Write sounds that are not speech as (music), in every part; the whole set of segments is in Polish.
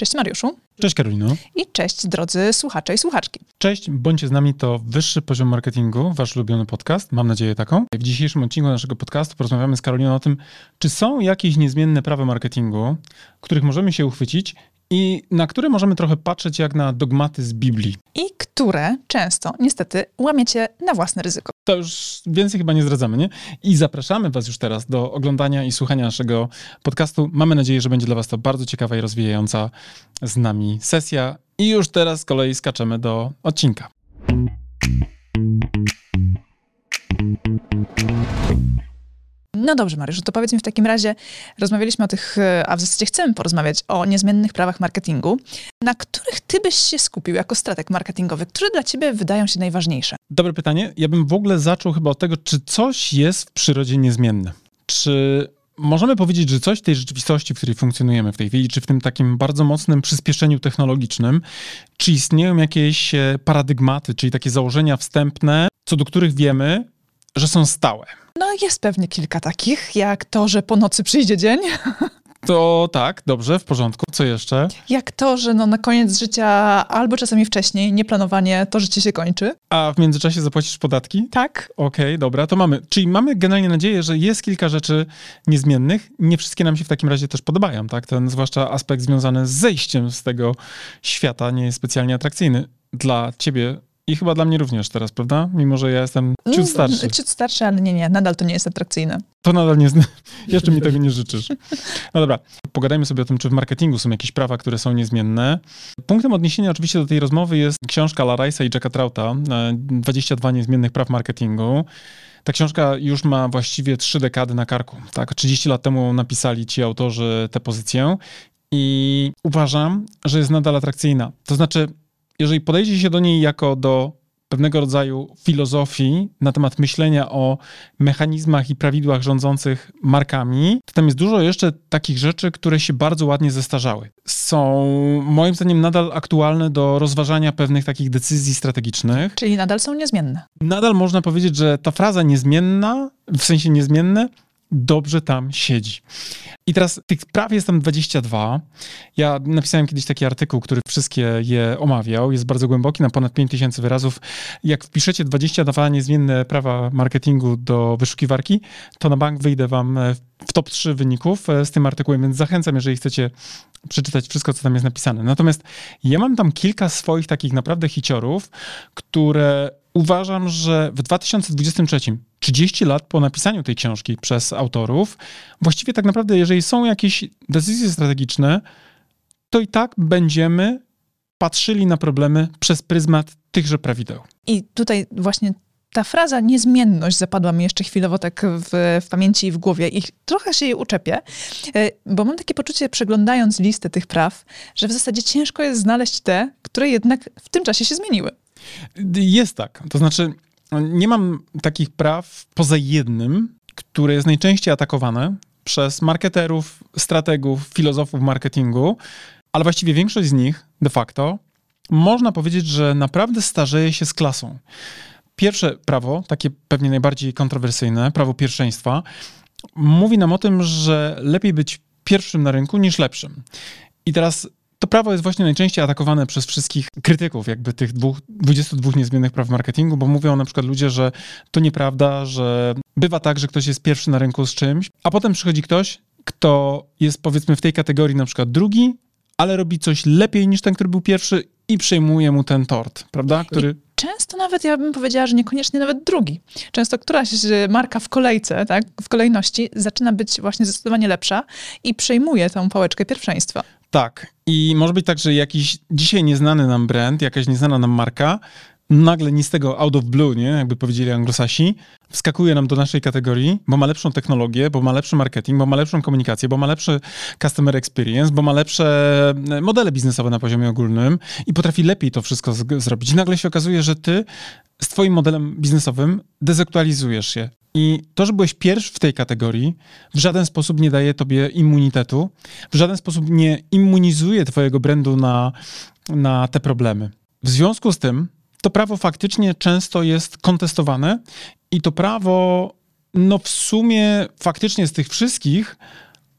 Cześć Mariuszu. Cześć Karolino. I cześć drodzy słuchacze i słuchaczki. Cześć, bądźcie z nami, to Wyższy Poziom Marketingu, wasz ulubiony podcast, mam nadzieję taką. W dzisiejszym odcinku naszego podcastu porozmawiamy z Karoliną o tym, czy są jakieś niezmienne prawa marketingu, których możemy się uchwycić i na które możemy trochę patrzeć jak na dogmaty z Biblii. I które często, niestety, łamiecie na własne ryzyko. To już więcej chyba nie zdradzamy, nie? I zapraszamy Was już teraz do oglądania i słuchania naszego podcastu. Mamy nadzieję, że będzie dla Was to bardzo ciekawa i rozwijająca z nami sesja. I już teraz z kolei skaczemy do odcinka. No dobrze, Mariusz, to powiedz mi w takim razie, rozmawialiśmy o tych, e, a w zasadzie chcemy porozmawiać o niezmiennych prawach marketingu, na których ty byś się skupił jako strateg marketingowy, które dla ciebie wydają się najważniejsze? Dobre pytanie. Ja bym w ogóle zaczął chyba od tego, czy coś jest w przyrodzie niezmienne. Czy możemy powiedzieć, że coś w tej rzeczywistości, w której funkcjonujemy w tej chwili, czy w tym takim bardzo mocnym przyspieszeniu technologicznym, czy istnieją jakieś e, paradygmaty, czyli takie założenia wstępne, co do których wiemy, że są stałe? No jest pewnie kilka takich, jak to, że po nocy przyjdzie dzień. To tak, dobrze, w porządku. Co jeszcze? Jak to, że no na koniec życia albo czasami wcześniej, nieplanowanie, to życie się kończy. A w międzyczasie zapłacisz podatki? Tak. Okej, okay, dobra, to mamy. Czyli mamy generalnie nadzieję, że jest kilka rzeczy niezmiennych. Nie wszystkie nam się w takim razie też podobają, tak? Ten zwłaszcza aspekt związany z zejściem z tego świata nie jest specjalnie atrakcyjny. Dla ciebie i chyba dla mnie również teraz, prawda? Mimo, że ja jestem ciut mm, starszy. Ciut starszy, ale nie, nie, nadal to nie jest atrakcyjne. To nadal nie, (laughs) jeszcze mi tego nie życzysz. No dobra, pogadajmy sobie o tym, czy w marketingu są jakieś prawa, które są niezmienne. Punktem odniesienia oczywiście do tej rozmowy jest książka Larisa i Jacka Trauta, 22 e, niezmiennych praw marketingu. Ta książka już ma właściwie trzy dekady na karku. Tak, 30 lat temu napisali ci autorzy tę pozycję i uważam, że jest nadal atrakcyjna. To znaczy, jeżeli podejdzie się do niej jako do pewnego rodzaju filozofii na temat myślenia o mechanizmach i prawidłach rządzących markami, to tam jest dużo jeszcze takich rzeczy, które się bardzo ładnie zestarzały. Są moim zdaniem nadal aktualne do rozważania pewnych takich decyzji strategicznych. Czyli nadal są niezmienne. Nadal można powiedzieć, że ta fraza niezmienna, w sensie niezmienne, dobrze tam siedzi. I teraz tych praw jest tam 22. Ja napisałem kiedyś taki artykuł, który wszystkie je omawiał. Jest bardzo głęboki, na ponad 5000 wyrazów. Jak wpiszecie 22 niezmienne prawa marketingu do wyszukiwarki, to na bank wyjdę wam w top 3 wyników e, z tym artykułem, więc zachęcam, jeżeli chcecie przeczytać wszystko, co tam jest napisane. Natomiast ja mam tam kilka swoich takich naprawdę hiciorów, które uważam, że w 2023, 30 lat po napisaniu tej książki przez autorów, właściwie tak naprawdę, jeżeli są jakieś decyzje strategiczne, to i tak będziemy patrzyli na problemy przez pryzmat tychże prawideł. I tutaj właśnie ta fraza niezmienność zapadła mi jeszcze chwilowo tak w, w, pamięci i w głowie i trochę się jej uczepię, e, bo mam takie poczucie, przeglądając listę tych praw, że w zasadzie ciężko jest znaleźć te, które jednak w tym czasie się zmieniły. Jest tak. To znaczy, nie mam takich praw poza jednym, które jest najczęściej atakowane przez marketerów, strategów, filozofów marketingu, ale właściwie większość z nich de facto można powiedzieć, że naprawdę starzeje się z klasą. Pierwsze prawo, takie pewnie najbardziej kontrowersyjne, prawo pierwszeństwa, mówi nam o tym, że lepiej być pierwszym na rynku niż lepszym. I teraz to prawo jest właśnie najczęściej atakowane przez wszystkich krytyków, jakby tych dwóch, 22 niezmiennych praw marketingu, bo mówią na przykład ludzie, że to nieprawda, że bywa tak, że ktoś jest pierwszy na rynku z czymś, a potem przychodzi ktoś, kto jest powiedzmy w tej kategorii na przykład drugi, ale robi coś lepiej niż ten, który był pierwszy i przejmuje mu ten tort, prawda? Który... I często nawet, ja bym powiedziała, że niekoniecznie nawet drugi. Często któraś marka w kolejce, tak, w kolejności zaczyna być właśnie zdecydowanie lepsza i przejmuje tę pałeczkę pierwszeństwa. Tak. I może być tak, że jakiś dzisiaj nieznany nam brand, jakaś nieznana nam marka, nagle ni z tego out of blue, nie? jakby powiedzieli anglosasi, wskakuje nam do naszej kategorii, bo ma lepszą technologię, bo ma lepszy marketing, bo ma lepszą komunikację, bo ma lepszy customer experience, bo ma lepsze e, modele biznesowe na poziomie ogólnym i potrafi lepiej to wszystko zrobić. I nagle się okazuje, że ty z twoim modelem biznesowym dezaktualizujesz się. I to, że byłeś pierwszy w tej kategorii, w żaden sposób nie daje tobie immunitetu, w żaden sposób nie immunizuje twojego brandu na, na te problemy. W związku z tym, to prawo faktycznie często jest kontestowane i to prawo, no w sumie faktycznie z tych wszystkich,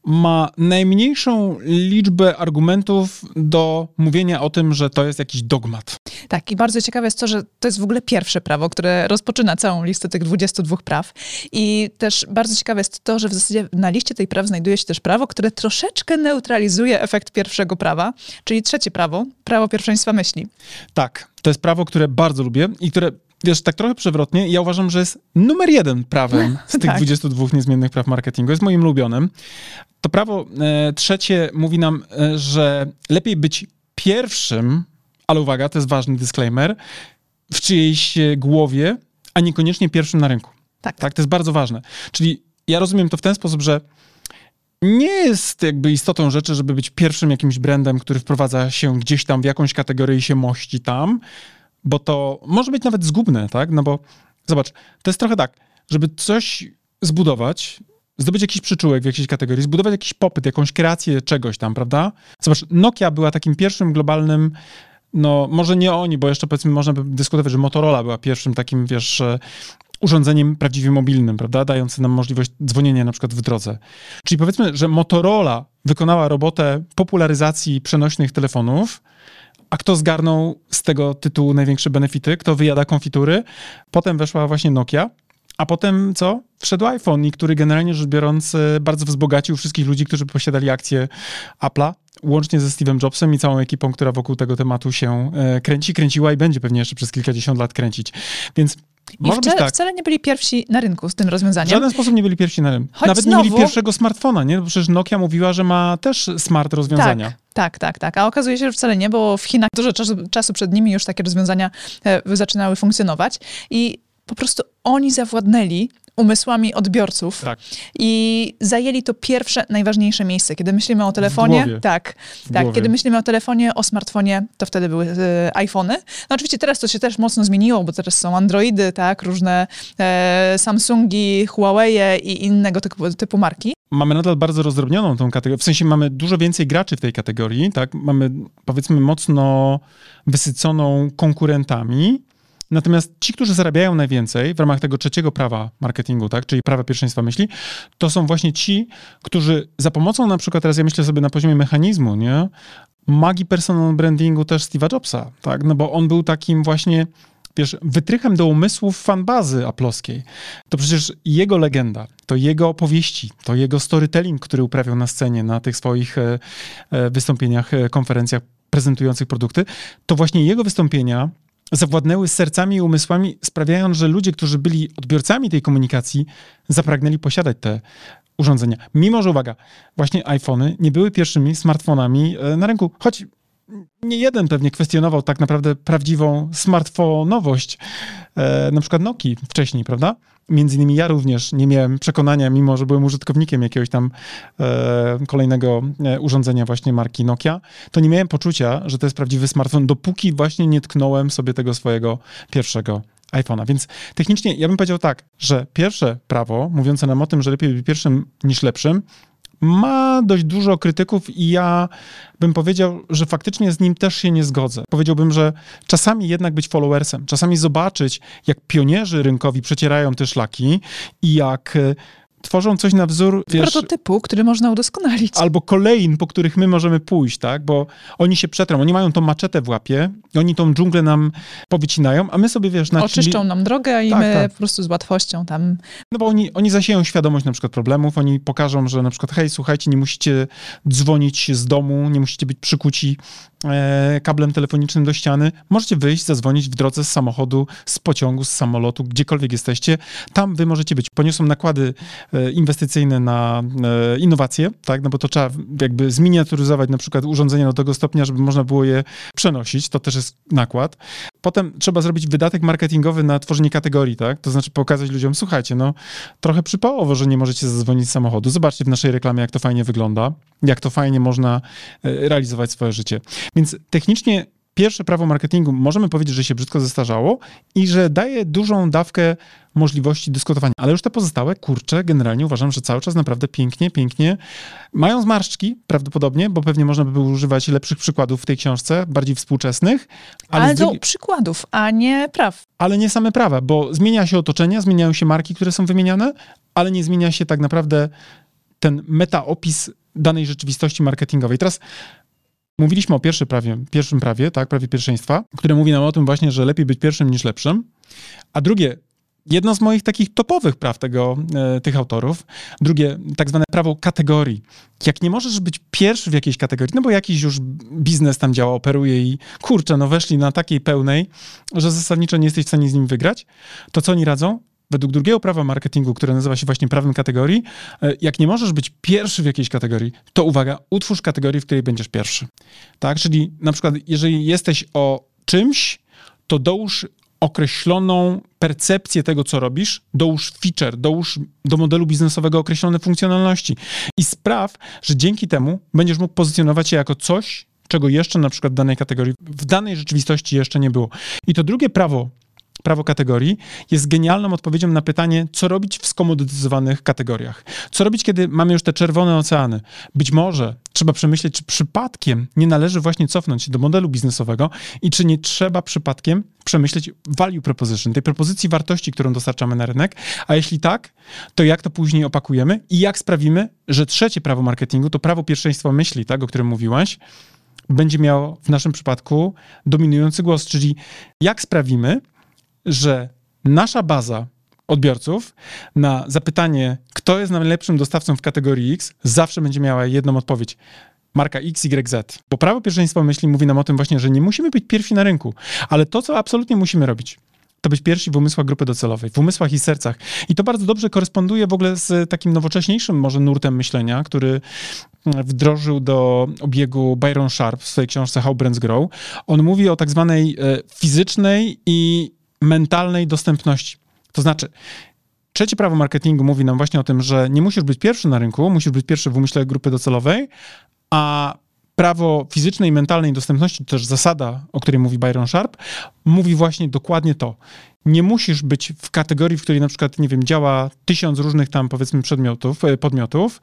ma najmniejszą liczbę argumentów do mówienia o tym, że to jest jakiś dogmat. Tak, i bardzo ciekawe jest to, że to jest w ogóle pierwsze prawo, które rozpoczyna całą listę tych 22 praw. I też bardzo ciekawe jest to, że w zasadzie na liście tej praw znajduje się też prawo, które troszeczkę neutralizuje efekt pierwszego prawa, czyli trzecie prawo, prawo pierwszeństwa myśli. Tak, to jest prawo, które bardzo lubię i które wiesz, tak trochę przewrotnie, ja uważam, że jest numer jeden prawem (laughs) z tych tak. 22 niezmiennych praw marketingu. Jest moim ulubionym. To prawo e, trzecie mówi nam, e, że lepiej być pierwszym, ale uwaga, to jest ważny disclaimer, w czyjejś e, głowie, a niekoniecznie pierwszym na rynku. Tak. tak. To jest bardzo ważne. Czyli ja rozumiem to w ten sposób, że nie jest jakby istotą rzeczy, żeby być pierwszym jakimś brandem, który wprowadza się gdzieś tam w jakąś kategorię i się mości tam, bo to może być nawet zgubne, tak? No bo zobacz, to jest trochę tak, żeby coś zbudować, zdobyć jakiś przyczółek w jakiejś kategorii, zbudować jakiś popyt, jakąś kreację czegoś tam, prawda? Zobacz, Nokia była takim pierwszym globalnym no, może nie oni, bo jeszcze powiedzmy można by dyskutować, że Motorola była pierwszym takim, wiesz, e, urządzeniem prawdziwie mobilnym, prawda, dającym nam możliwość dzwonienia na przykład w drodze. Czyli powiedzmy, że Motorola wykonała robotę popularyzacji przenośnych telefonów, a kto zgarnął z tego tytułu największe benefity? Kto wyjada konfitury? Potem weszła właśnie Nokia, a potem co? Wszedł iPhone, który generalnie rzecz biorąc e, bardzo wzbogacił wszystkich ludzi, którzy posiadali akcje Apple'a, łącznie ze Steve'em Jobsem i całą ekipą, która wokół tego tematu się e, kręci, kręciła i będzie pewnie jeszcze przez kilkadziesiąt lat kręcić. Więc i Może wcale, tak. wcale nie byli pierwsi na rynku z tym rozwiązaniem. W żaden sposób nie byli pierwsi na rynku. Choć Nawet znowu... nie mieli pierwszego smartfona, nie? Przecież Nokia mówiła, że ma też smart rozwiązania. Tak. Tak, tak, tak. A okazuje się, że wcale nie, bo w Chinach dużo czasu, czasu przed nimi już takie rozwiązania e, zaczynały funkcjonować i po prostu oni zawładnęli umysłami odbiorców tak. i zajęli to pierwsze, najważniejsze miejsce. Kiedy myślimy o telefonie, tak, tak, kiedy myślimy o telefonie, o smartfonie, to wtedy były e, iPhony. No oczywiście teraz to się też mocno zmieniło, bo teraz są Androidy, tak, różne e, Samsungi, Huawei i innego typu, typu marki. Mamy nadal bardzo rozdrobnioną tą kategorię, w sensie mamy dużo więcej graczy w tej kategorii, tak, mamy powiedzmy mocno wysyconą konkurentami, Natomiast ci, którzy zarabiają najwięcej w ramach tego trzeciego prawa marketingu, tak, czyli prawa pierwszeństwa myśli, to są właśnie ci, którzy za pomocą na przykład, teraz ja myślę sobie na poziomie mechanizmu, nie, magii personal brandingu też Steve'a Jobsa, tak, no bo on był takim właśnie wiesz, wytrychem do umysłów fanbazy aplowskiej. To przecież jego legenda, to jego opowieści, to jego storytelling, który uprawiał na scenie, na tych swoich e, e, wystąpieniach, e, konferencjach prezentujących produkty, to właśnie jego wystąpienia zawładnęły sercami i umysłami, sprawiając, że ludzie, którzy byli odbiorcami tej komunikacji, zapragnęli posiadać te urządzenia. Mimo, że uwaga, właśnie iPhony nie były pierwszymi smartfonami e, na rynku, choć nie jeden pewnie kwestionował tak naprawdę prawdziwą smartfonowość, e, na przykład Nokii wcześniej, prawda? Między innymi ja również nie miałem przekonania, mimo że byłem użytkownikiem jakiegoś tam e, kolejnego e, urządzenia właśnie marki Nokia, to nie miałem poczucia, że to jest prawdziwy smartfon, dopóki właśnie nie tknąłem sobie tego swojego pierwszego iPhone'a. Więc technicznie ja bym powiedział tak, że pierwsze prawo, mówiące nam o tym, że lepiej być pierwszym niż lepszym, ma dość dużo krytyków i ja bym powiedział, że faktycznie z nim też się nie zgodzę. Powiedziałbym, że czasami jednak być followersem, czasami zobaczyć, jak pionierzy rynkowi przecierają te szlaki i jak tworzą coś na wzór... Wiesz, Prototypu, który można udoskonalić. Albo kolejn, po których my możemy pójść, tak? Bo oni się przetrą, oni mają tą maczetę w łapie, oni tą dżunglę nam powycinają, a my sobie, wiesz... Na Oczyszczą nam drogę i tak, my tak. po prostu z łatwością tam... No bo oni, oni zasieją świadomość na przykład problemów, oni pokażą, że na przykład hej, słuchajcie, nie musicie dzwonić z domu, nie musicie być przykuci kablem telefonicznym do ściany, możecie wyjść, zadzwonić w drodze z samochodu, z pociągu, z samolotu, gdziekolwiek jesteście, tam wy możecie być. Poniosą nakłady E, inwestycyjne na e, innowacje, tak, no bo to trzeba jakby zminiaturyzować na przykład urządzenia do tego stopnia, żeby można było je przenosić, to też jest nakład. Potem trzeba zrobić wydatek marketingowy na tworzenie kategorii, tak, to znaczy pokazać ludziom, słuchajcie, no trochę przypałowo, że nie możecie zadzwonić z samochodu, zobaczcie w naszej reklamie, jak to fajnie wygląda, jak to fajnie można e, realizować swoje życie. Więc technicznie pierwsze prawo marketingu możemy powiedzieć, że się brzydko zestarzało i że daje dużą dawkę możliwości dyskutowania. Ale już te pozostałe, kurcze, generalnie uważam, że cały czas naprawdę pięknie, pięknie mają zmarszczki prawdopodobnie, bo pewnie można by było używać lepszych przykładów w tej książce, bardziej współczesnych. Ale, ale do przykładów, a nie praw. Ale nie same prawa, bo zmienia się otoczenie, zmieniają się marki, które są wymieniane, ale nie zmienia się tak naprawdę ten metaopis danej rzeczywistości marketingowej. Teraz mówiliśmy o pierwszym prawie, pierwszym prawie, tak, prawie pierwszeństwa, które mówi nam o tym właśnie, że lepiej być pierwszym niż lepszym. A drugie, jedno z moich takich topowych praw tego, e, tych autorów. Drugie, tak zwane prawo kategorii. Jak nie możesz być pierwszy w jakiejś kategorii, no bo jakiś już biznes tam działa, operuje i kurczę, no weszli na takiej pełnej, że zasadniczo nie jesteś w stanie z nim wygrać, to co oni radzą? Według drugiego prawa marketingu, które nazywa się właśnie prawem kategorii, e, jak nie możesz być pierwszy w jakiejś kategorii, to uwaga, utwórz kategorię, w której będziesz pierwszy. Tak, czyli na przykład, jeżeli jesteś o czymś, to dołóż określoną percepcję tego, co robisz, dołóż feature, dołóż do modelu biznesowego określone funkcjonalności i spraw, że dzięki temu będziesz mógł pozycjonować się jako coś, czego jeszcze na przykład w danej kategorii, w danej rzeczywistości jeszcze nie było. I to drugie prawo prawo kategorii jest genialną odpowiedzią na pytanie, co robić w skomodytyzowanych kategoriach. Co robić, kiedy mamy już te czerwone oceany? Być może trzeba przemyśleć, czy przypadkiem nie należy właśnie cofnąć się do modelu biznesowego i czy nie trzeba przypadkiem przemyśleć value proposition, tej propozycji wartości, którą dostarczamy na rynek, a jeśli tak, to jak to później opakujemy i jak sprawimy, że trzecie prawo marketingu, to prawo pierwszeństwa myśli, tak, o którym mówiłaś, będzie miało w naszym przypadku dominujący głos, czyli jak sprawimy, że nasza baza odbiorców na zapytanie, kto jest najlepszym dostawcą w kategorii X, zawsze będzie miała jedną odpowiedź. Marka XYZ. Bo prawo pierwszeństwa myśli mówi nam o tym właśnie, że nie musimy być pierwsi na rynku, ale to, co absolutnie musimy robić, to być pierwsi w umysłach grupy docelowej, w umysłach i sercach. I to bardzo dobrze koresponduje w ogóle z takim nowocześniejszym może nurtem myślenia, który wdrożył do obiegu Byron Sharp w swojej książce How Brands Grow. On mówi o tak zwanej e, fizycznej i mentalnej dostępności. To znaczy, trzecie prawo marketingu mówi nam właśnie o tym, że nie musisz być pierwszy na rynku, musisz być pierwszy w umyśle grupy docelowej, a prawo fizycznej i mentalnej dostępności, to też zasada, o której mówi Byron Sharp, mówi właśnie dokładnie to. Nie musisz być w kategorii, w której na przykład, nie wiem, działa tysiąc różnych tam powiedzmy przedmiotów, e, podmiotów,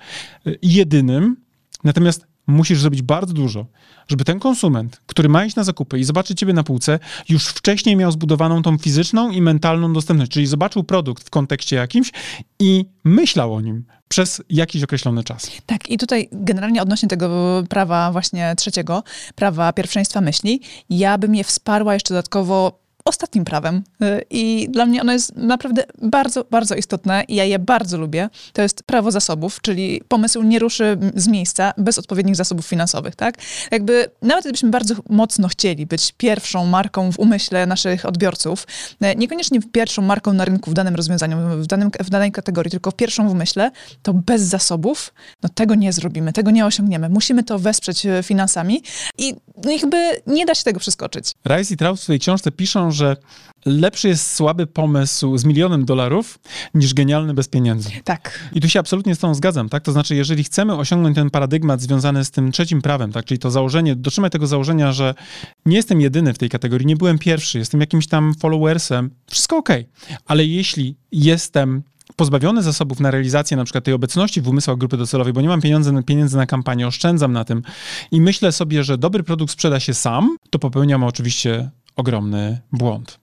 e, jedynym, natomiast musisz zrobić bardzo dużo, żeby ten konsument, który ma iść na zakupy i zobaczy ciebie na półce, już wcześniej miał zbudowaną tą fizyczną i mentalną dostępność, czyli zobaczył produkt w kontekście jakimś i myślał o nim przez jakiś określony czas. Tak, i tutaj generalnie odnośnie tego prawa właśnie trzeciego, prawa pierwszeństwa myśli, ja bym je wsparła jeszcze dodatkowo ostatnim prawem. Y, I dla mnie ono jest naprawdę bardzo, bardzo istotne i ja je bardzo lubię. To jest prawo zasobów, czyli pomysł nie ruszy z miejsca bez odpowiednich zasobów finansowych, tak? Jakby nawet gdybyśmy bardzo mocno chcieli być pierwszą marką w umyśle naszych odbiorców, y, niekoniecznie pierwszą marką na rynku w danym rozwiązaniu, w, danym, w danej kategorii, tylko pierwszą w umyśle, to bez zasobów, no tego nie zrobimy, tego nie osiągniemy. Musimy to wesprzeć y, finansami i no jakby nie da się tego przeskoczyć. Rice i Traut w swojej książce piszą, że lepszy jest słaby pomysł z milionem dolarów niż genialny bez pieniędzy. Tak. I tu się absolutnie z tą zgadzam, tak? To znaczy, jeżeli chcemy osiągnąć ten paradygmat związany z tym trzecim prawem, tak? Czyli to założenie, dotrzymać tego założenia, że nie jestem jedyny w tej kategorii, nie byłem pierwszy, jestem jakimś tam followersem, wszystko ok. Ale jeśli jestem pozbawiony zasobów na realizację na przykład tej obecności w umysłach grupy docelowej, bo nie mam pieniędzy, pieniędzy na kampanię, oszczędzam na tym i myślę sobie, że dobry produkt sprzeda się sam, to popełniam oczywiście ogromny błąd.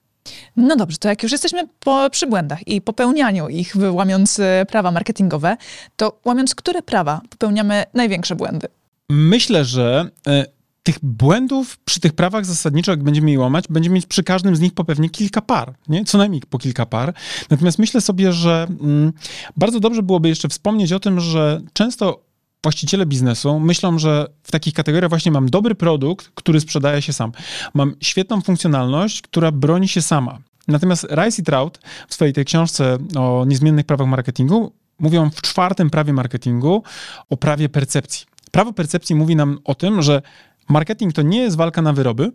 No dobrze, to jak już jesteśmy po, przy błędach i popełnianiu ich, łamiąc e, prawa marketingowe, to łamiąc które prawa popełniamy największe błędy? Myślę, że y, tych błędów przy tych prawach zasadniczo, jak będziemy je łamać, będziemy mieć przy każdym z nich po pewnie kilka par, nie? co najmniej po kilka par. Natomiast myślę sobie, że mm, bardzo dobrze byłoby jeszcze wspomnieć o tym, że często właściciele biznesu myślą, że w takich kategoriach właśnie mam dobry produkt, który sprzedaje się sam. Mam świetną funkcjonalność, która broni się sama. Natomiast Rice i Trout w swojej tej książce o niezmiennych prawach marketingu mówią w czwartym prawie marketingu o prawie percepcji. Prawo percepcji mówi nam o tym, że marketing to nie jest walka na wyroby,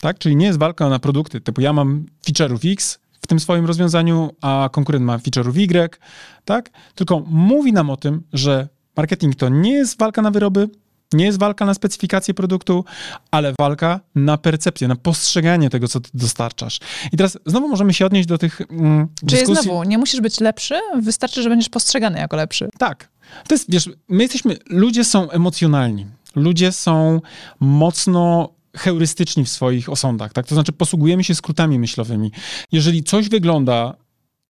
tak? czyli nie jest walka na produkty, typu ja mam feature'ów X, w tym swoim rozwiązaniu, a konkurent ma feature'ów Y, tak? Tylko mówi nam o tym, że Marketing to nie jest walka na wyroby, nie jest walka na specyfikację produktu, ale walka na percepcję, na postrzeganie tego, co ty dostarczasz. I teraz znowu możemy się odnieść do tych mm, Czyli dyskusji. znowu, nie musisz być lepszy, wystarczy, że będziesz postrzegany jako lepszy. Tak. To jest, wiesz, my jesteśmy, ludzie są emocjonalni. Ludzie są mocno heurystyczni w swoich osądach, tak? To znaczy posługujemy się skrótami myślowymi. Jeżeli coś wygląda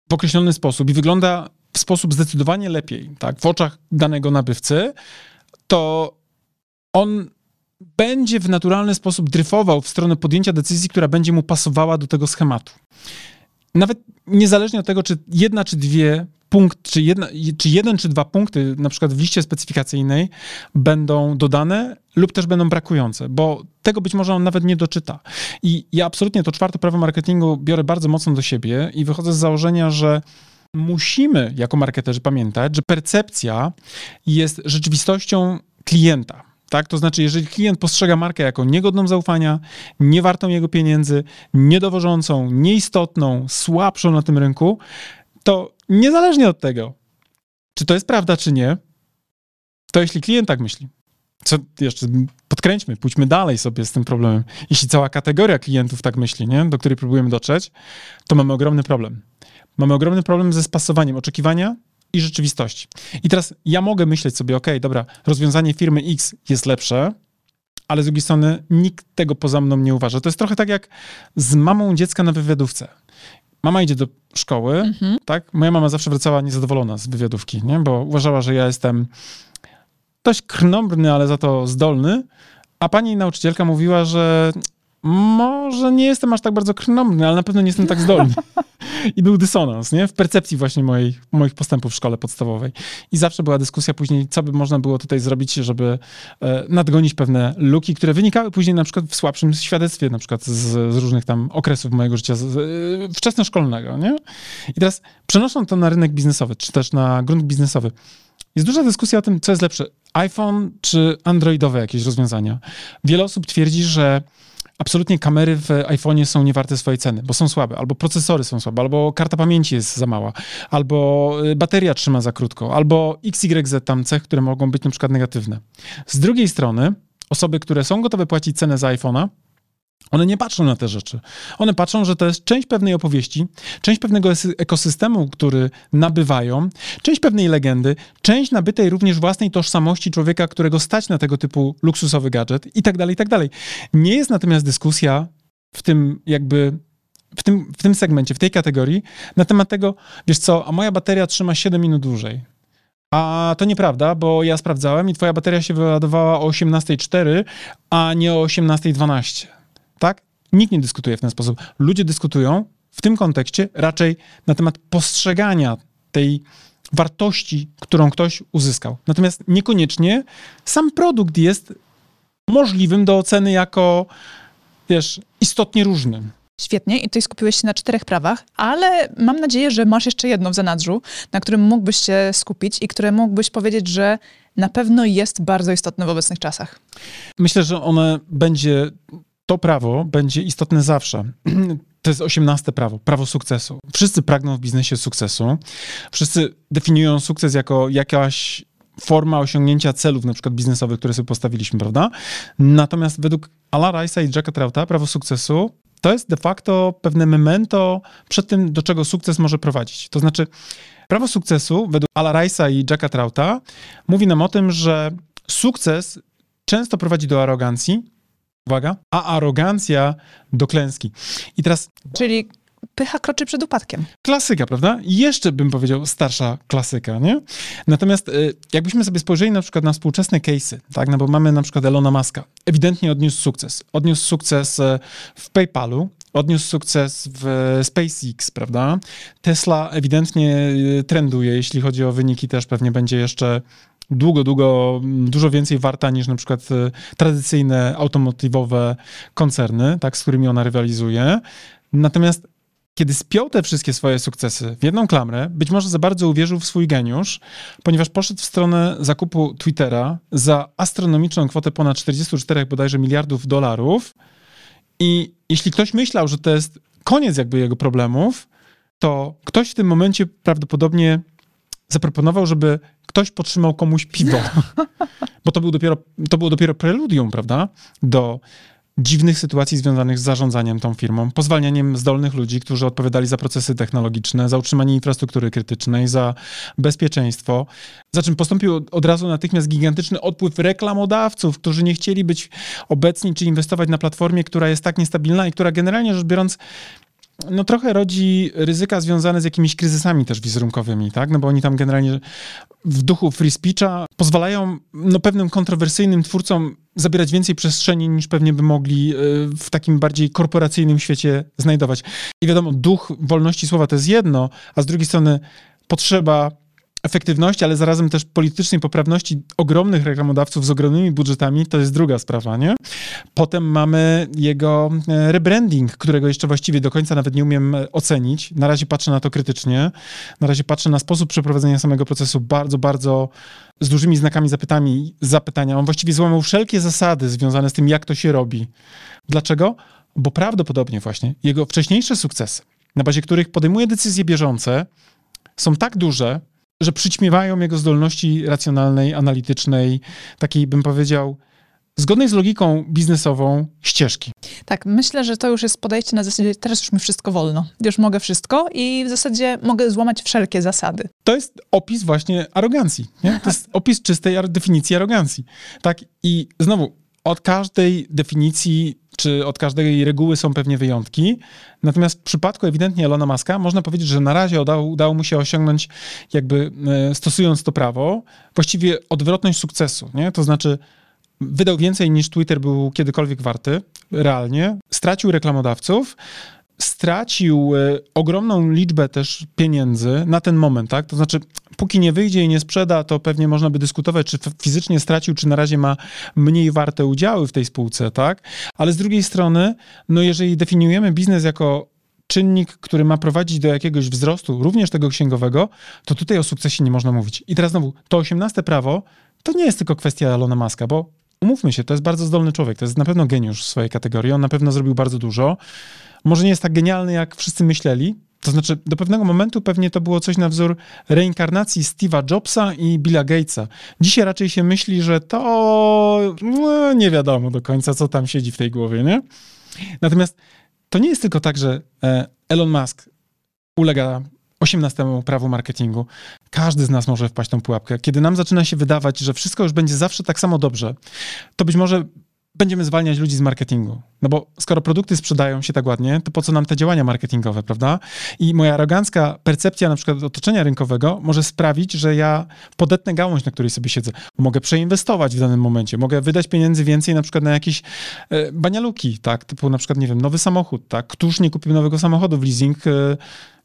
w określony sposób i wygląda w sposób zdecydowanie lepiej, tak, w oczach danego nabywcy, to on będzie w naturalny sposób dryfował w stronę podjęcia decyzji, która będzie mu pasowała do tego schematu. Nawet niezależnie od tego, czy jedna czy dwie punkt, czy, jedna, czy jeden czy dwa punkty, na przykład w liście specyfikacyjnej, będą dodane lub też będą brakujące, bo tego być może on nawet nie doczyta. I ja absolutnie to czwarte prawo marketingu biorę bardzo mocno do siebie i wychodzę z założenia, że musimy jako marketerzy pamiętać, że percepcja jest rzeczywistością klienta. Tak? To znaczy, jeżeli klient postrzega markę jako niegodną zaufania, niewartą jego pieniędzy, niedowożącą, nieistotną, słabszą na tym rynku, to niezależnie od tego, czy to jest prawda, czy nie, to jeśli klient tak myśli, co jeszcze podkręćmy, pójdźmy dalej sobie z tym problemem. Jeśli cała kategoria klientów tak myśli, nie? do której próbujemy dotrzeć, to mamy ogromny problem. Mamy ogromny problem ze spasowaniem oczekiwania i rzeczywistości. I teraz ja mogę myśleć sobie, ok, dobra, rozwiązanie firmy X jest lepsze, ale z drugiej strony nikt tego poza mną nie uważa. To jest trochę tak jak z mamą dziecka na wywiadówce. Mama idzie do szkoły, mhm. tak? Moja mama zawsze wracała niezadowolona z wywiadówki, nie? bo uważała, że ja jestem dość krnąbrny, ale za to zdolny, a pani nauczycielka mówiła, że może nie jestem aż tak bardzo krnąbrny, ale na pewno nie jestem tak zdolny. (laughs) I był dysonans, nie? W percepcji właśnie mojej, moich postępów w szkole podstawowej. I zawsze była dyskusja później, co by można było tutaj zrobić, żeby e, nadgonić pewne luki, które wynikały później na przykład w słabszym świadectwie, na przykład z, z różnych tam okresów mojego życia z, e, wczesnoszkolnego, nie? I teraz przenosząc to na rynek biznesowy, czy też na grunt biznesowy, jest duża dyskusja o tym, co jest lepsze, iPhone czy androidowe jakieś rozwiązania. Wiele osób twierdzi, że absolutnie kamery w iPhone'ie są niewarte swojej ceny, bo są słabe, albo procesory są słabe, albo karta pamięci jest za mała, albo y, bateria trzyma za krótko, albo XYZ tam cech, które mogą być na przykład negatywne. Z drugiej strony, osoby, które są gotowe płacić cenę za iPhone'a, one nie patrzą na te rzeczy. One patrzą, że to jest część pewnej opowieści, część pewnego ekosystemu, który nabywają, część pewnej legendy, część nabytej również własnej tożsamości człowieka, którego stać na tego typu luksusowy gadżet i tak dalej, i tak dalej. Nie jest natomiast dyskusja w tym jakby w tym, w tym segmencie, w tej kategorii, na temat tego, wiesz co, a moja bateria trzyma 7 minut dłużej. A to nieprawda, bo ja sprawdzałem i twoja bateria się wyładowała o 18.04, a nie o 18.12 tak? Nikt nie dyskutuje w ten sposób. Ludzie dyskutują w tym kontekście raczej na temat postrzegania tej wartości, którą ktoś uzyskał. Natomiast niekoniecznie sam produkt jest możliwym do oceny jako, wiesz, istotnie różnym. Świetnie i tutaj skupiłeś się na czterech prawach, ale mam nadzieję, że masz jeszcze jedno w zanadrzu, na którym mógłbyś się skupić i które mógłbyś powiedzieć, że na pewno jest bardzo istotne w obecnych czasach. Myślę, że one będzie to prawo będzie istotne zawsze. (clears throat) To jest osiemnaste prawo, prawo sukcesu. Wszyscy pragną w biznesie sukcesu. Wszyscy definiują sukces jako jakaś forma osiągnięcia celów, na przykład biznesowych, które sobie postawiliśmy, prawda? Natomiast według Ala Rice'a i Jacka Trauta prawo sukcesu to jest de facto pewne memento przed tym, do czego sukces może prowadzić. To znaczy, prawo sukcesu według Ala Rice'a i Jacka Trauta mówi nam o tym, że sukces często prowadzi do arogancji, uwaga, a arogancja do klęski. I teraz... Czyli pycha kroczy przed upadkiem. Klasyka, prawda? Jeszcze bym powiedział starsza klasyka, nie? Natomiast y, jakbyśmy sobie spojrzeli na przykład na współczesne case'y, tak? No bo mamy na przykład Elona Muska. Ewidentnie odniósł sukces. Odniósł sukces y, w PayPalu, odniósł sukces w SpaceX, prawda? Tesla ewidentnie y, trenduje, jeśli chodzi o wyniki, też pewnie będzie jeszcze długo, długo, dużo więcej warta niż na przykład e, tradycyjne automotywowe koncerny, tak, z którymi ona rywalizuje. Natomiast kiedy spiął te wszystkie swoje sukcesy w jedną klamrę, być może za bardzo uwierzył w swój geniusz, ponieważ poszedł w stronę zakupu Twittera za astronomiczną kwotę ponad 44 bodajże miliardów dolarów. I jeśli ktoś myślał, że to jest koniec jakby jego problemów, to ktoś w tym momencie prawdopodobnie zaproponował, żeby ktoś podtrzymał komuś piwo. (laughs) Bo to, był dopiero, to było dopiero preludium, prawda? Do dziwnych sytuacji związanych z zarządzaniem tą firmą, pozwalnianiem zdolnych ludzi, którzy odpowiadali za procesy technologiczne, za utrzymanie infrastruktury krytycznej, za bezpieczeństwo. Za czym postąpił od razu natychmiast gigantyczny odpływ reklamodawców, którzy nie chcieli być obecni czy inwestować na platformie, która jest tak niestabilna i która generalnie rzecz biorąc no trochę rodzi ryzyka związane z jakimiś kryzysami też wizerunkowymi, tak? No bo oni tam generalnie w duchu free speecha pozwalają no, pewnym kontrowersyjnym twórcom zabierać więcej przestrzeni niż pewnie by mogli e, w takim bardziej korporacyjnym świecie znajdować. I wiadomo, duch wolności słowa to jest jedno, a z drugiej strony potrzeba efektywności, ale zarazem też politycznej poprawności ogromnych reklamodawców z ogromnymi budżetami, to jest druga sprawa, nie? Potem mamy jego e, rebranding, którego jeszcze właściwie do końca nawet nie umiem e, ocenić. Na razie patrzę na to krytycznie. Na razie patrzę na sposób przeprowadzenia samego procesu bardzo, bardzo z dużymi znakami zapytami, zapytania. On właściwie złamał wszelkie zasady związane z tym, jak to się robi. Dlaczego? Bo prawdopodobnie właśnie jego wcześniejsze sukcesy, na bazie których podejmuje decyzje bieżące, są tak duże, że przyćmiewają jego zdolności racjonalnej, analitycznej, takiej bym powiedział, zgodnej z logiką biznesową ścieżki. Tak, myślę, że to już jest podejście na zasadzie, teraz już mi wszystko wolno. Już mogę wszystko i w zasadzie mogę złamać wszelkie zasady. To jest opis właśnie arogancji. Nie? To jest opis czystej definicji arogancji. Tak? I znowu, od każdej definicji czy od każdej reguły są pewnie wyjątki. Natomiast w przypadku ewidentnie Elona Muska można powiedzieć, że na razie udało, udało mu się osiągnąć, jakby e, stosując to prawo, właściwie odwrotność sukcesu. Nie? To znaczy wydał więcej niż Twitter był kiedykolwiek warty, realnie, stracił reklamodawców, stracił e, ogromną liczbę też pieniędzy na ten moment, tak? To znaczy, póki nie wyjdzie i nie sprzeda, to pewnie można by dyskutować, czy fizycznie stracił, czy na razie ma mniej warte udziały w tej spółce, tak? Ale z drugiej strony, no jeżeli definiujemy biznes jako czynnik, który ma prowadzić do jakiegoś wzrostu, również tego księgowego, to tutaj o sukcesie nie można mówić. I teraz znowu, to 18 prawo to nie jest tylko kwestia Elona Muska, bo umówmy się, to jest bardzo zdolny człowiek, to jest na pewno geniusz w swojej kategorii, on na pewno zrobił bardzo dużo może nie jest tak genialny, jak wszyscy myśleli. To znaczy, do pewnego momentu pewnie to było coś na wzór reinkarnacji Steve'a Jobsa i Billa Gatesa. Dzisiaj raczej się myśli, że to no, nie wiadomo do końca, co tam siedzi w tej głowie, nie? Natomiast to nie jest tylko tak, że e, Elon Musk ulega 18 prawu marketingu. Każdy z nas może wpaść tą pułapkę. Kiedy nam zaczyna się wydawać, że wszystko już będzie zawsze tak samo dobrze, to być może będziemy zwalniać ludzi z marketingu. No bo skoro produkty sprzedają się tak ładnie, to po co nam te działania marketingowe, prawda? I moja arogancka percepcja na przykład otoczenia rynkowego może sprawić, że ja podetnę gałąź, na której sobie siedzę. Mogę przeinwestować w danym momencie, mogę wydać pieniędzy więcej na przykład na jakieś e, banialuki, tak? Typu na przykład, nie wiem, nowy samochód, tak? Któż nie kupił nowego samochodu w leasing?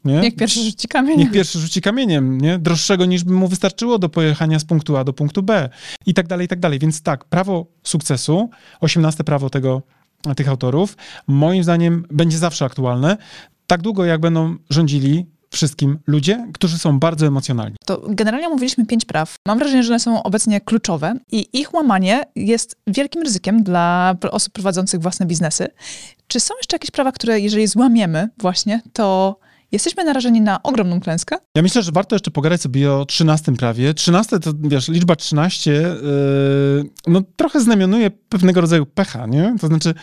Nie? Niech pierwszy rzuci kamieniem. Niech pierwszy rzuci kamieniem, nie? Droższego niż by mu wystarczyło do pojechania z punktu A do punktu B i tak dalej, i tak dalej. Więc tak, prawo sukcesu, 18 prawo tego, tych autorów, moim zdaniem będzie zawsze aktualne, tak długo jak będą rządzili wszystkim ludzie, którzy są bardzo emocjonalni. To generalnie mówiliśmy pięć praw. Mam wrażenie, że one są obecnie kluczowe i ich łamanie jest wielkim ryzykiem dla osób prowadzących własne biznesy. Czy są jeszcze jakieś prawa, które jeżeli złamiemy właśnie, to jesteśmy narażeni na ogromną klęskę. Ja myślę, że warto jeszcze pogadać sobie o 13 prawie. 13 to, wiesz, liczba 13 yy, no trochę znamionuje pewnego rodzaju pecha, nie? To znaczy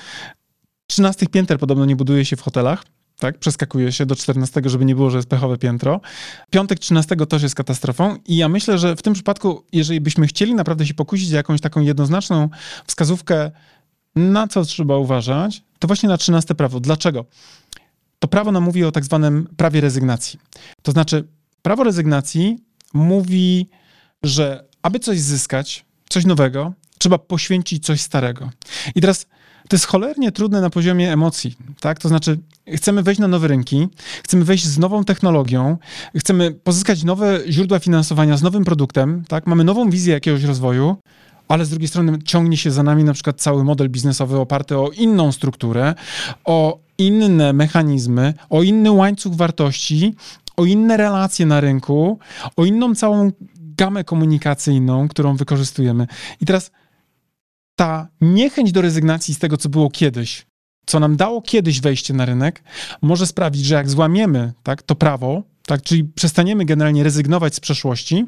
13 pięter podobno nie buduje się w hotelach, tak? Przeskakuje się do 14, żeby nie było, że jest pechowe piętro. Piątek 13 też jest katastrofą i ja myślę, że w tym przypadku, jeżeli byśmy chcieli naprawdę się pokusić o jakąś taką jednoznaczną wskazówkę, na co trzeba uważać, to właśnie na 13 prawo. Dlaczego? To prawo nam mówi o tak zwanym prawie rezygnacji. To znaczy, prawo rezygnacji mówi, że aby coś zyskać, coś nowego, trzeba poświęcić coś starego. I teraz to jest cholernie trudne na poziomie emocji, tak? To znaczy, chcemy wejść na nowe rynki, chcemy wejść z nową technologią, chcemy pozyskać nowe źródła finansowania z nowym produktem, tak? Mamy nową wizję jakiegoś rozwoju, ale z drugiej strony ciągnie się za nami na przykład cały model biznesowy oparty o inną strukturę, o inne mechanizmy, o inny łańcuch wartości, o inne relacje na rynku, o inną całą gamę komunikacyjną, którą wykorzystujemy. I teraz ta niechęć do rezygnacji z tego, co było kiedyś, co nam dało kiedyś wejście na rynek, może sprawić, że jak złamiemy tak, to prawo, tak, czyli przestaniemy generalnie rezygnować z przeszłości,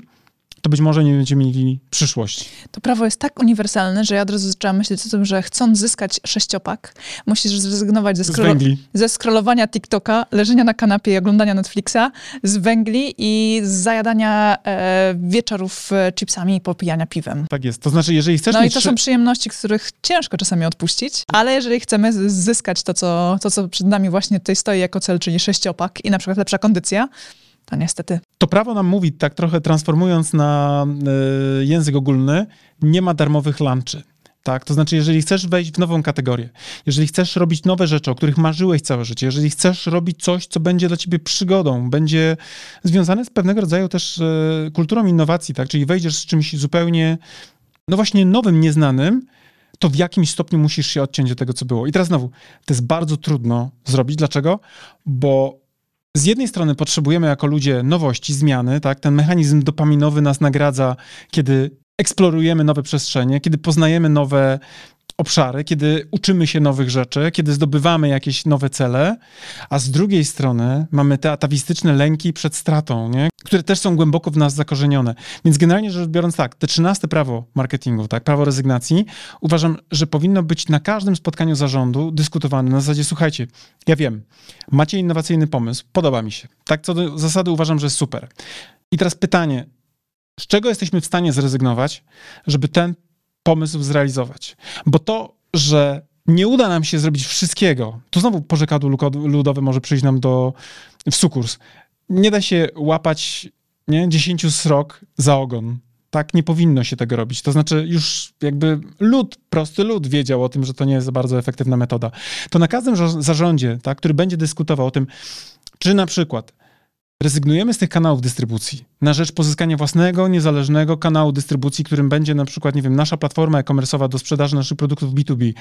to być może nie będziemy mieli przyszłości. To prawo jest tak uniwersalne, że ja od razu zaczęłam myśleć o tym, że chcąc zyskać sześciopak, musisz zrezygnować ze, scroll- ze scrollowania TikToka, leżenia na kanapie i oglądania Netflixa, z węgli i z zajadania e, wieczorów e, chipsami i popijania piwem. Tak jest. To znaczy, jeżeli chcesz No mieć... i to są przyjemności, których ciężko czasami odpuścić, ale jeżeli chcemy zyskać to co, to, co przed nami właśnie tutaj stoi jako cel, czyli sześciopak i na przykład lepsza kondycja, to niestety. To prawo nam mówi, tak trochę transformując na y, język ogólny, nie ma darmowych lunchy. Tak? To znaczy, jeżeli chcesz wejść w nową kategorię, jeżeli chcesz robić nowe rzeczy, o których marzyłeś całe życie, jeżeli chcesz robić coś, co będzie dla ciebie przygodą, będzie związane z pewnego rodzaju też y, kulturą innowacji, tak? czyli wejdziesz z czymś zupełnie, no właśnie nowym, nieznanym, to w jakimś stopniu musisz się odciąć od tego, co było. I teraz znowu, to jest bardzo trudno zrobić. Dlaczego? Bo z jednej strony potrzebujemy jako ludzie nowości, zmiany, tak? Ten mechanizm dopaminowy nas nagradza, kiedy eksplorujemy nowe przestrzenie, kiedy poznajemy nowe obszary, kiedy uczymy się nowych rzeczy, kiedy zdobywamy jakieś nowe cele, a z drugiej strony mamy te atawistyczne lęki przed stratą, nie? które też są głęboko w nas zakorzenione. Więc generalnie rzecz biorąc tak, te trzynaste prawo marketingu, tak, prawo rezygnacji, uważam, że powinno być na każdym spotkaniu zarządu dyskutowane na zasadzie, słuchajcie, ja wiem, macie innowacyjny pomysł, podoba mi się. Tak co do zasady uważam, że jest super. I teraz pytanie, z czego jesteśmy w stanie zrezygnować, żeby ten pomysł zrealizować. Bo to, że nie uda nam się zrobić wszystkiego, to znowu porzekadło ludowe może przyjść nam do, w sukurs. Nie da się łapać nie, dziesięciu srok za ogon. Tak nie powinno się tego robić. To znaczy, już jakby lud, prosty lud wiedział o tym, że to nie jest bardzo efektywna metoda. To na każdym zarządzie, tak, który będzie dyskutował o tym, czy na przykład rezygnujemy z tych kanałów dystrybucji na rzecz pozyskania własnego, niezależnego kanału dystrybucji, którym będzie na przykład, nie wiem, nasza platforma e-commerce'owa do sprzedaży naszych produktów B2B.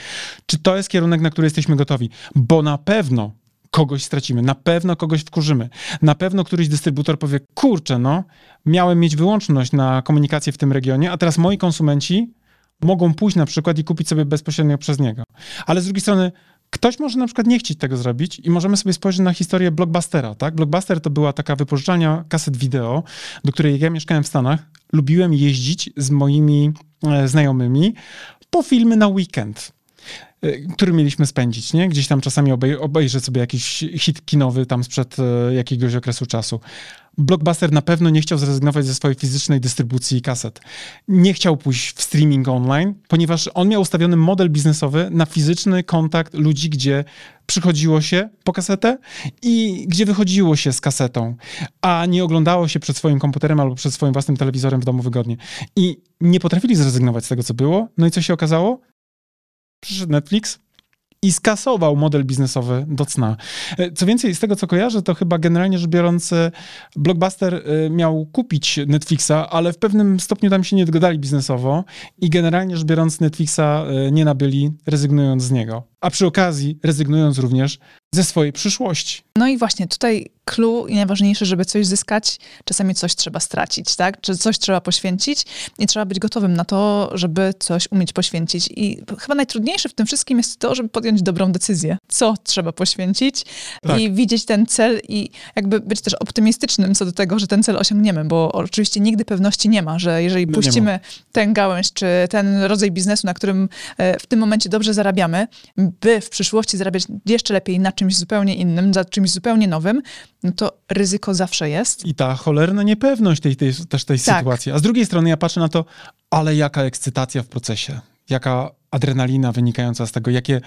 Czy to jest kierunek, na który jesteśmy gotowi? Bo na pewno kogoś stracimy, na pewno kogoś wkurzymy. Na pewno któryś dystrybutor powie, kurczę, no, miałem mieć wyłączność na komunikację w tym regionie, a teraz moi konsumenci mogą pójść na przykład i kupić sobie bezpośrednio przez niego. Ale z drugiej strony Ktoś może na przykład nie chcieć tego zrobić i możemy sobie spojrzeć na historię Blockbustera, tak? Blockbuster to była taka wypożyczalnia kaset wideo, do której ja mieszkałem w Stanach. Lubiłem jeździć z moimi e, znajomymi po filmy na weekend e, który mieliśmy spędzić, nie? Gdzieś tam czasami obej obejrzeć sobie jakiś hit kinowy tam sprzed e, jakiegoś okresu czasu. Blockbuster na pewno nie chciał zrezygnować ze swojej fizycznej dystrybucji kaset. Nie chciał pójść w streaming online, ponieważ on miał ustawiony model biznesowy na fizyczny kontakt ludzi, gdzie przychodziło się po kasetę i gdzie wychodziło się z kasetą, a nie oglądało się przed swoim komputerem albo przed swoim własnym telewizorem w domu wygodnie. I nie potrafili zrezygnować z tego, co było. No i co się okazało? Przyszedł Netflix, i skasował model biznesowy do cna. E, co więcej, z tego co kojarzę, to chyba generalnie rzecz biorąc, e, Blockbuster e, miał kupić Netflixa, ale w pewnym stopniu tam się nie dogadali biznesowo i generalnie rzecz biorąc Netflixa nie nabyli, rezygnując z niego. A przy okazji rezygnując również ze swojej przyszłości. No i właśnie tutaj clue i najważniejsze, żeby coś zyskać, czasami coś trzeba stracić, tak? Czy coś trzeba poświęcić i trzeba być gotowym na to, żeby coś umieć poświęcić. I chyba najtrudniejsze w tym wszystkim jest to, żeby podjąć dobrą decyzję, co trzeba poświęcić tak. i widzieć ten cel i jakby być też optymistycznym co do tego, że ten cel osiągniemy, bo oczywiście nigdy pewności nie ma, że jeżeli no puścimy tę gałęź, czy ten rodzaj biznesu, na którym e, w tym momencie dobrze zarabiamy, by w przyszłości zarabiać jeszcze lepiej na czymś zupełnie innym, za czymś zupełnie nowym, no to ryzyko zawsze jest. I ta cholerna niepewność tej, tej, też tej tak. sytuacji. A z drugiej strony ja patrzę na to, ale jaka ekscytacja w procesie, jaka adrenalina wynikająca z tego, jakie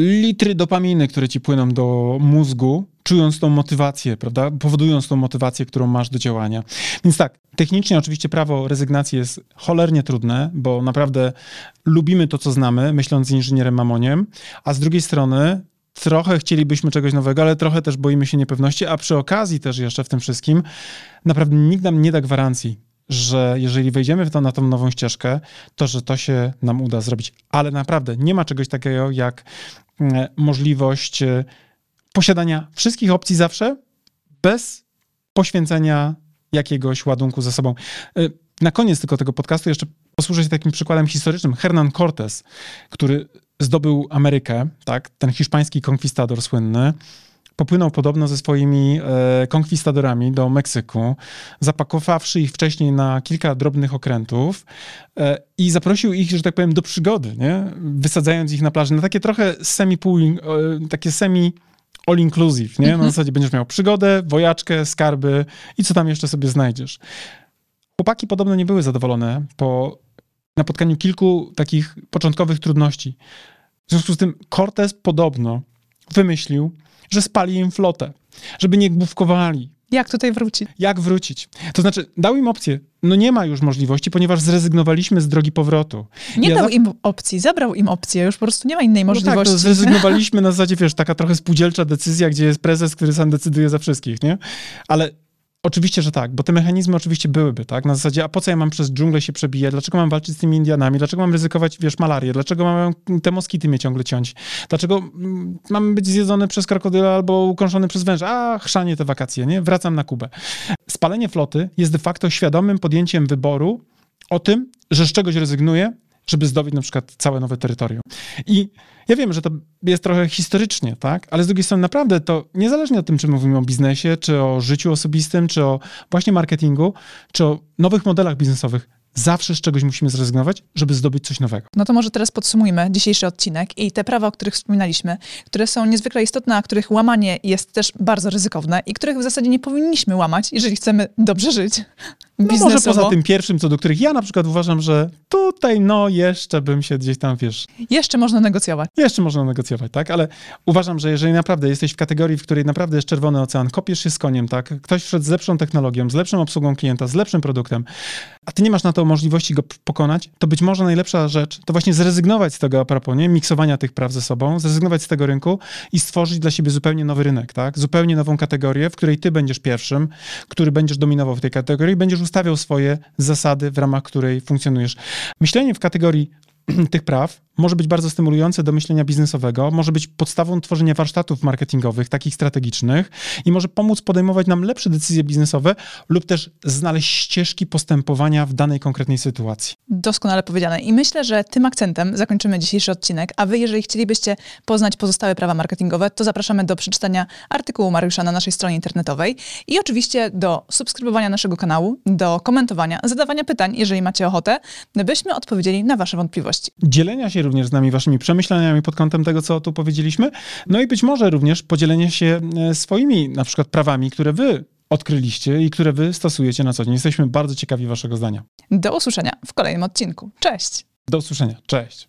litry dopaminy, które ci płyną do mózgu, czując tą motywację, prawda? Powodując tą motywację, którą masz do działania. Więc tak, technicznie oczywiście prawo rezygnacji jest cholernie trudne, bo naprawdę lubimy to, co znamy, myśląc z inżynierem Mamoniem, a z drugiej strony trochę chcielibyśmy czegoś nowego, ale trochę też boimy się niepewności, a przy okazji też jeszcze w tym wszystkim naprawdę nikt nam nie da gwarancji, że jeżeli wejdziemy w to, na tą nową ścieżkę, to że to się nam uda zrobić. Ale naprawdę nie ma czegoś takiego jak mm, możliwość e, posiadania wszystkich opcji zawsze bez poświęcenia jakiegoś ładunku ze sobą. E, na koniec tylko tego podcastu jeszcze posłużę się takim przykładem historycznym. Hernan Cortés, który zdobył Amerykę, tak, ten hiszpański konkwistador słynny, popłynął podobno ze swoimi e, konkwistadorami do Meksyku, zapakowawszy ich wcześniej na kilka drobnych okrętów e, i zaprosił ich, że tak powiem, do przygody, nie? wysadzając ich na plaży na takie trochę semi pół, e, takie semi all inclusive, nie? Na Mhm. zasadzie będziesz miał przygodę, wojaczkę, skarby i co tam jeszcze sobie znajdziesz. Chłopaki podobno nie były zadowolone po napotkaniu kilku takich początkowych trudności. W związku z tym Cortez podobno wymyślił, że spali im flotę, żeby nie główkowali. Jak tutaj wrócić? Jak wrócić? To znaczy, dał im opcję. No nie ma już możliwości, ponieważ zrezygnowaliśmy z drogi powrotu. Nie Ja dał za- im opcji, zabrał im opcję, już po prostu nie ma innej No tak, możliwości. to zrezygnowaliśmy na zasadzie, wiesz, taka trochę spółdzielcza decyzja, gdzie jest prezes, który sam decyduje za wszystkich, nie? Ale oczywiście, że tak, bo te mechanizmy oczywiście byłyby, tak? Na zasadzie, a po co ja mam przez dżunglę się przebijać? Dlaczego mam walczyć z tymi Indianami? Dlaczego mam ryzykować, wiesz, malarię? Dlaczego mam te moskity mnie ciągle ciąć? Dlaczego mm, mam być zjedzony przez krokodyla albo ukąszony przez węża? A, chrzanie te wakacje, nie? Wracam na Kubę. Spalenie floty jest de facto świadomym podjęciem wyboru o tym, że z czegoś rezygnuję, żeby zdobyć na przykład całe nowe terytorium. I ja wiem, że to jest trochę historycznie, tak? Ale z drugiej strony naprawdę to niezależnie od tym, czy mówimy o biznesie, czy o życiu osobistym, czy o właśnie marketingu, czy o nowych modelach biznesowych, zawsze z czegoś musimy zrezygnować, żeby zdobyć coś nowego. No to może teraz podsumujmy dzisiejszy odcinek i te prawa, o których wspominaliśmy, które są niezwykle istotne, a których łamanie jest też bardzo ryzykowne i których w zasadzie nie powinniśmy łamać, jeżeli chcemy dobrze żyć No może poza tym pierwszym, co do których ja na przykład uważam, że tutaj no jeszcze bym się gdzieś tam, wiesz, Jeszcze można negocjować. Jeszcze można negocjować, tak? Ale uważam, że jeżeli naprawdę jesteś w kategorii, w której naprawdę jest czerwony ocean, kopiesz się z koniem, tak? Ktoś wszedł z lepszą technologią, z lepszą obsługą klienta, z lepszym produktem, a ty nie masz na to możliwości go pokonać, to być może najlepsza rzecz to właśnie zrezygnować z tego a propos, nie? Miksowania tych praw ze sobą, zrezygnować z tego rynku i stworzyć dla siebie zupełnie nowy rynek, tak? Zupełnie nową kategorię, w której ty będziesz pierwszym, który będziesz dominował w tej kategorii i będziesz ustawiał swoje zasady, w ramach której funkcjonujesz. Myślenie w kategorii (clears throat) tych praw może być bardzo stymulujące do myślenia biznesowego, może być podstawą tworzenia warsztatów marketingowych, takich strategicznych i może pomóc podejmować nam lepsze decyzje biznesowe lub też znaleźć ścieżki postępowania w danej konkretnej sytuacji. Doskonale powiedziane. I myślę, że tym akcentem zakończymy dzisiejszy odcinek. A wy, jeżeli chcielibyście poznać pozostałe prawa marketingowe, to zapraszamy do przeczytania artykułu Mariusza na naszej stronie internetowej i oczywiście do subskrybowania naszego kanału, do komentowania, zadawania pytań, jeżeli macie ochotę, byśmy odpowiedzieli na wasze wątpliwości. Dzielenia się również z nami waszymi przemyśleniami pod kątem tego, co tu powiedzieliśmy, no i być może również podzielenie się e, swoimi na przykład prawami, które wy odkryliście i które wy stosujecie na co dzień. Jesteśmy bardzo ciekawi waszego zdania. Do usłyszenia w kolejnym odcinku. Cześć! Do usłyszenia. Cześć.